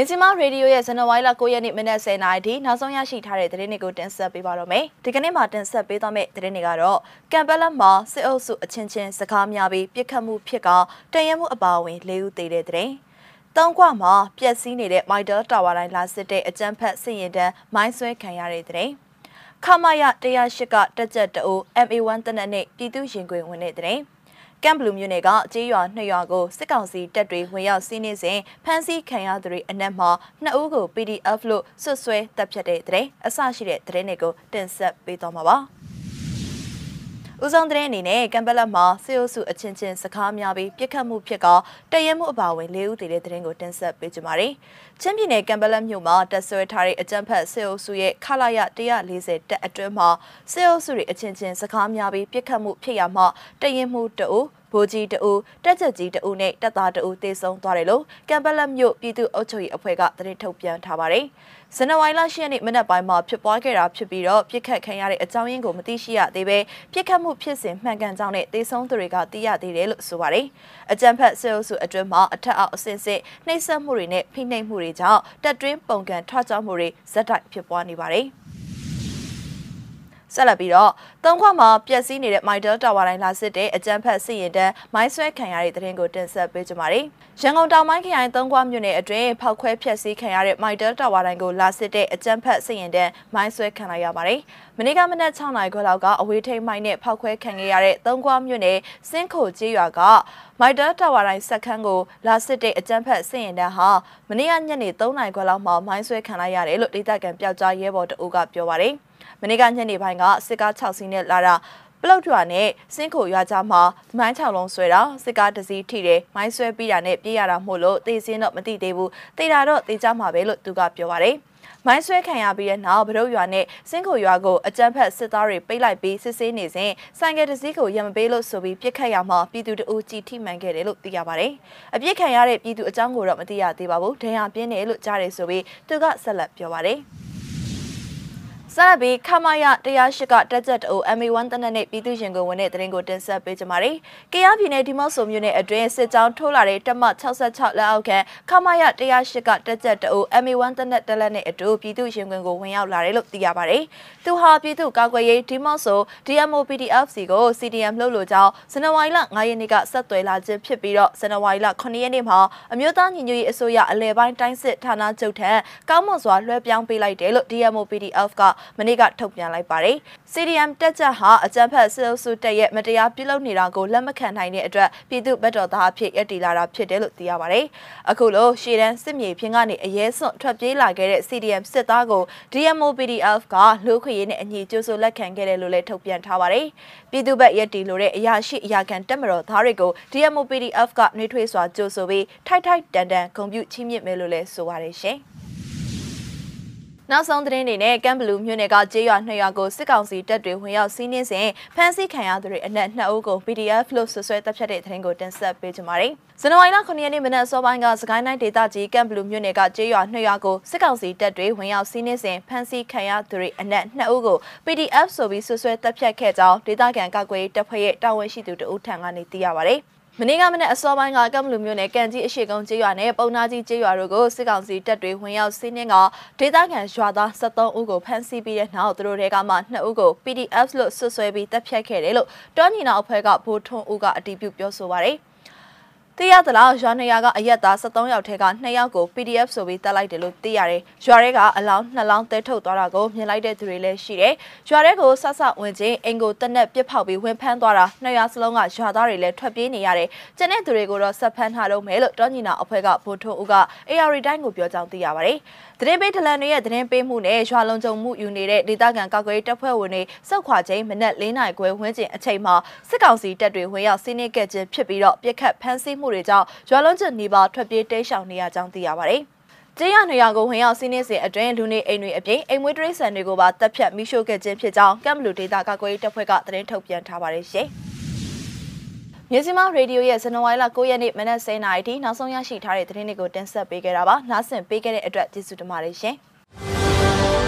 မြစီမရေဒီယိုရဲ့ဇန်နဝါရီလ9ရက်နေ့မနက်10:00နာရီထိနောက်ဆုံးရရှိထားတဲ့သတင်းတွေကိုတင်ဆက်ပေးပါတော့မယ်။ဒီကနေ့မှာတင်ဆက်ပေးသွားမယ့်သတင်းတွေကတော့ကမ်ပလက်မှာစစ်အုပ်စုအချင်းချင်းစကားများပြီးပြစ်ခတ်မှုဖြစ်ကတန်ရမှုအပါအဝင်၄ဦးသေတဲ့သတင်း။တောင်ကွမှာပျက်စီးနေတဲ့မိုက်ဒယ်တာဝါတိုင်းလာစစ်တဲ့အကြမ်းဖက်စစ်ရင်တန်းမိုင်းဆွဲခံရတဲ့သတင်း။ခမရ108ကတက်ကြက်တိုး MA1 တနက်နေ့ပြည်သူရင်ခွင်ဝင်တဲ့သတင်း။ ကမ်ဘလူးမြို့နယ်ကကြေးရွာနှစ်ရွာကိုစစ်ကောင်စီတပ်တွေဝင်ရောက်စီးနင်းစဉ်ဖမ်းဆီးခံရသူတွေအနက်မှာနှစ်ဦးကို PDF လို့ဆွဆွဲတပ်ဖြတ်တဲ့တဲ့အဆရှိတဲ့တဲ့တွေကိုတင်ဆက်ပေးသွားမှာပါ။ ဦးဆောင်တဲ့အနေနဲ့ကမ်ဘလက်မှာစေအိုစုအချင်းချင်းစကားများပြီးပြစ်ခတ်မှုဖြစ်ကတရဲမှုအပါဝင်၄ဦးတည်တဲ့တဲ့ရင်ကိုတင်ဆက်ပေးကြပါမယ်။ချင်းပြည်နယ်ကမ်ဘလက်မြို့မှာတက်ဆွဲထားတဲ့အကြမ်းဖက်စေအိုစုရဲ့ခလာရ140တက်အတွင်းမှာစေအိုစုတွေအချင်းချင်းစကားများပြီးပြစ်ခတ်မှုဖြစ်ရမှတရဲမှုတအူ ဗိုလ်ကြီးတအူတက်ချက်ကြီးတအူနဲ့တပ်သားတအူတေဆုံးသွားတယ်လို့ကမ်ဘလက်မြို့ပြည်သူ့အုပ်ချုပ်ရေးအဖွဲ့ကသတင်းထုတ်ပြန်ထားပါတယ်။ဇန်နဝါရီလ10ရက်နေ့မနက်ပိုင်းမှာဖြစ်ပွားခဲ့တာဖြစ်ပြီးတော့ပြစ်ခတ်ခံရတဲ့အကြောင်းရင်းကိုမသိရှိရသေးပဲပြစ်ခတ်မှုဖြစ်စဉ်မှန်ကန်ကြောင်းနဲ့တေဆုံးသူတွေကသိရသေးတယ်လို့ဆိုပါတယ်။အကြံဖက်ဆဲအုပ်စုအတွင်းမှာအထက်အောက်အဆင့်ဆင့်နှိပ်စက်မှုတွေနဲ့ဖိနှိပ်မှုတွေကြောင့်တက်တွင်းပုံကံထွက်ကြောမှုတွေဇက်တိုက်ဖြစ်ပွားနေပါတယ်။ ဆက်လက်ပြီးတော့သုံးခွမှာပျက်စီးနေတဲ့ Middle Tower တိုင်းလာစစ်တဲ့အကြမ်းဖက်စစ်ရင်တန်းမိုင်းဆွဲခံရတဲ့တဲ့ရင်ကိုတင်ဆက်ပေးကြပါမယ်။ရန်ကုန်တောင်ပိုင်းခရိုင်သုံးခွမြို့နယ်အတွင်းဖောက်ခွဲဖျက်ဆီးခံရတဲ့ Middle Tower တိုင်းကိုလာစစ်တဲ့အကြမ်းဖက်စစ်ရင်တန်းမိုင်းဆွဲခံလိုက်ရပါတယ်။မနေ့ကမနက်6နာရီခွဲလောက်ကအဝေးထိန်မိုင်းနဲ့ဖောက်ခွဲခံခဲ့ရတဲ့သုံးခွမြို့နယ်စင်းခိုကျေးရွာကမိုက်တာတာဝါတိုင်းစက်ခန်းကိုလာစစ်တဲ့အကြမ်းဖက်စစ်ရင်တန်းဟာမနေ့ကညနေ3နာရီခွဲလောက်မှာမိုင်းဆွဲခံလိုက်ရတယ်လို့ဒေသခံပျောက်ကြားရဲဘော်တအုပ်ကပြောပါတယ်။ မနေ့ကညနေပိုင်းကစစ်ကား6စီးနဲ့လာတာပလောက်ထွာနဲ့စင်းခိုရွာကြားမှာမိုင်း6လုံးဆွဲတာစစ်ကားတစ်စီးထိတယ်မိုင်းဆွဲပြီးတာနဲ့ပြေးရတာမို့လို့တေးစင်းတော့မသိသေးဘူးတေးတာတော့တေးကြမှာပဲလို့သူကပြောပါတယ်မိုင်းဆွဲခံရပြီးတဲ့နောက်ဗရုတ်ရွာနဲ့စင်းခိုရွာကိုအကြမ်းဖက်စစ်သားတွေပိတ်လိုက်ပြီးစစ်ဆေးနေစဉ်ဆိုင်ကယ်တစ်စီးကိုရမပေးလို့ဆိုပြီးပြစ်ခတ်ရမှာပြည်သူတို့ကြည်ထိမှန်ခဲ့တယ်လို့သိရပါတယ်။အပြစ်ခံရတဲ့ပြည်သူအကြောင်းကိုတော့မသိရသေးပါဘူး။ဒဏ်ရာပြင်းတယ်လို့ကြားတယ်ဆိုပြီးသူကဆက်လက်ပြောပါတယ်။ စရဘီခမရ108ကတက်ကြက်တို MA1 တနက်နေ့ပြည်သူရင်ကိုဝင်တဲ့သတင်းကိုတင်ဆက်ပေးကြပါမယ်။ကရပြည်နယ်ဒီမော့ဆိုမြို့နယ်အတွင်းစစ်ကြောင်းထိုးလာတဲ့တမ66လက်အောက်ခံခမရ108ကတက်ကြက်တို MA1 တနက်တလက်နဲ့အတူပြည်သူရင်ခွင်ကိုဝင်ရောက်လာတယ်လို့သိရပါတယ်။သူဟာပြည်သူ့ကာကွယ်ရေးဒီမော့ဆို DMO PDFC ကို CDM လှုပ်လို့ကြောင်းဇန်နဝါရီလ9ရက်နေ့ကဆက်သွယ်လာခြင်းဖြစ်ပြီးတော့ဇန်နဝါရီလ9ရက်နေ့မှာအမျိုးသားညီညွတ်ရေးအစိုးရအလဲပိုင်းတိုင်းစစ်ဌာနချုပ်ထံကောင်းမွန်စွာလွှဲပြောင်းပေးလိုက်တယ်လို့ DMO PDF ကမနေ့ကထုတ်ပြန်လိုက်ပါတယ်။ CDM တက်ချက်ဟာအကြံဖက်စစ်အုပ်စုတက်ရဲ့မတရားပြုလုပ်နေတာကိုလက်မခံနိုင်တဲ့အတွက်ပြည်သူ့ဘက်တော်သားအဖြစ်ရည်တည်လာတာဖြစ်တယ်လို့သိရပါတယ်။အခုလိုရှေ့တန်းစစ်မြေပြင်ကနေအရေးစွန့်ထွက်ပြေးလာခဲ့တဲ့ CDM စစ်သားကို DMO PDF ကလူခွေရေးနဲ့အညီကြိုးဆိုလက်ခံခဲ့တယ်လို့လည်းထုတ်ပြန်ထားပါတယ်။ပြည်သူ့ဘက်ရည်တည်လို့တဲ့အရာရှိအရာခံတက်မတော်သားတွေကို DMO PDF ကနှွေးထွေးစွာကြိုးဆိုပြီးထိုက်ထိုက်တန်တန်ဂုဏ်ပြုချီးမြှင့်မယ်လို့လည်းဆိုပါတယ်ရှင်။ နောက်ဆုံးသတင်းတွေနဲ့ကမ်ဘလူးမြို့နယ်ကကျေးရွာနှစ်ရွာကိုစစ်ကောင်စီတပ်တွေဝင်ရောက်စီးနင်းစဉ်ဖမ်းဆီးခံရသူတွေအနက်2ဦးကို PDF လို့ဆွဆွဲတပ်ဖြတ်တဲ့သတင်းကိုတင်ဆက်ပေးကြပါမယ်။ဇန်နဝါရီလ9ရက်နေ့မနက်စောပိုင်းကစကိုင်းတိုင်းဒေသကြီးကမ်ဘလူးမြို့နယ်ကကျေးရွာနှစ်ရွာကိုစစ်ကောင်စီတပ်တွေဝင်ရောက်စီးနင်းစဉ်ဖမ်းဆီးခံရသူတွေအနက်2ဦးကို PDF ဆိုပြီးဆွဆွဲတပ်ဖြတ်ခဲ့ကြောင်းဒေသခံကာကွယ်ရေးတပ်ဖွဲ့ရဲ့တာဝန်ရှိသူတဦးထံကနေသိရပါဗျ။ မနေ့ကမနေ့အစောပိုင်းကကမ်ဘလူမျိုးနယ်ကန်ကြီးအရှိကုန်းကျေးရွာနဲ့ပုံနာကြီးကျေးရွာတို့ကိုစစ်ကောင်စီတပ်တွေဝင်ရောက်စီးနင်းကဒေသခံရွာသား73ဦးကိုဖမ်းဆီးပြီးတဲ့နောက်သူတို့တွေကမှ2ဦးကို PDF လို့ဆွဆွဲပြီးတပ်ဖြတ်ခဲ့တယ်လို့တောညီနာအဖွဲ့ကဗိုလ်ထွန်းဦးကအတည်ပြုပြောဆိုပါရယ်။ သိရသလားရွာနေရကအရက်သား73ယောက်ထဲက2ယောက်ကို PDF ဆိုပြီးတက်လိုက်တယ်လို့သိရတယ်။ရွာထဲကအလောင်း2လောင်းတဲထုတ်သွားတာကိုမြင်လိုက်တဲ့သူတွေလည်းရှိတယ်။ရွာထဲကိုဆဆဝင်ချင်းအင်ကိုတက်နဲ့ပြစ်ဖောက်ပြီးဝင်ဖမ်းသွားတာနှစ်ရွာစလုံးကရွာသားတွေလည်းထွက်ပြေးနေရတယ်။ကျန်တဲ့သူတွေကိုတော့ဆက်ဖမ်းထားတော့မယ်လို့တောညီနာအဖွဲ့ကဗိုလ်ထုံးဦးက AR တိုင်းကိုပြောကြောင်းသိရပါတယ်။သတင်းပေးထလန်တွေရဲ့သတင်းပေးမှုနဲ့ရွာလုံးကြုံမှုယူနေတဲ့ဒေသခံကာကွယ်တပ်ဖွဲ့ဝင်တွေစောက်ခွာချိန်မနက်၄နာရီခွဲဝန်းကျင်အချိန်မှာစစ်ကောင်စီတပ်တွေဝင်ရောက်စီးနင်းခဲ့ခြင်းဖြစ်ပြီးတော့ပြစ်ခတ်ဖမ်းဆီးမှုတွေကြောင့်ရွာလုံးကျွနေပါထွက်ပြေးတိမ်းရှောင်နေရကြောင်းသိရပါတယ်။ကျေးရွာနေရာကိုဝင်ရောက်စီးနင်းစဉ်အတွင်းလူနေအိမ်တွေအပြင်အိမ်မွေးတရိษံတွေကိုပါတပ်ဖြတ်မိရှို့ခဲ့ခြင်းဖြစ်ကြောင်းကမ်ဘလူဒေတာကာကွယ်ရေးတပ်ဖွဲ့ကသတင်းထုတ်ပြန်ထားပါတယ်ရှင်။မြစီမရေဒီယိုရဲ့ဇန်နဝါရီလ9ရက်နေ့မနက်10:00နာရီထိနောက်ဆုံးရရှိထားတဲ့သတင်းတွေကိုတင်ဆက်ပေးခဲ့တာပါ။နားဆင်ပေးခဲ့တဲ့အတွက်ကျေးဇူးတင်ပါတယ်ရှင်။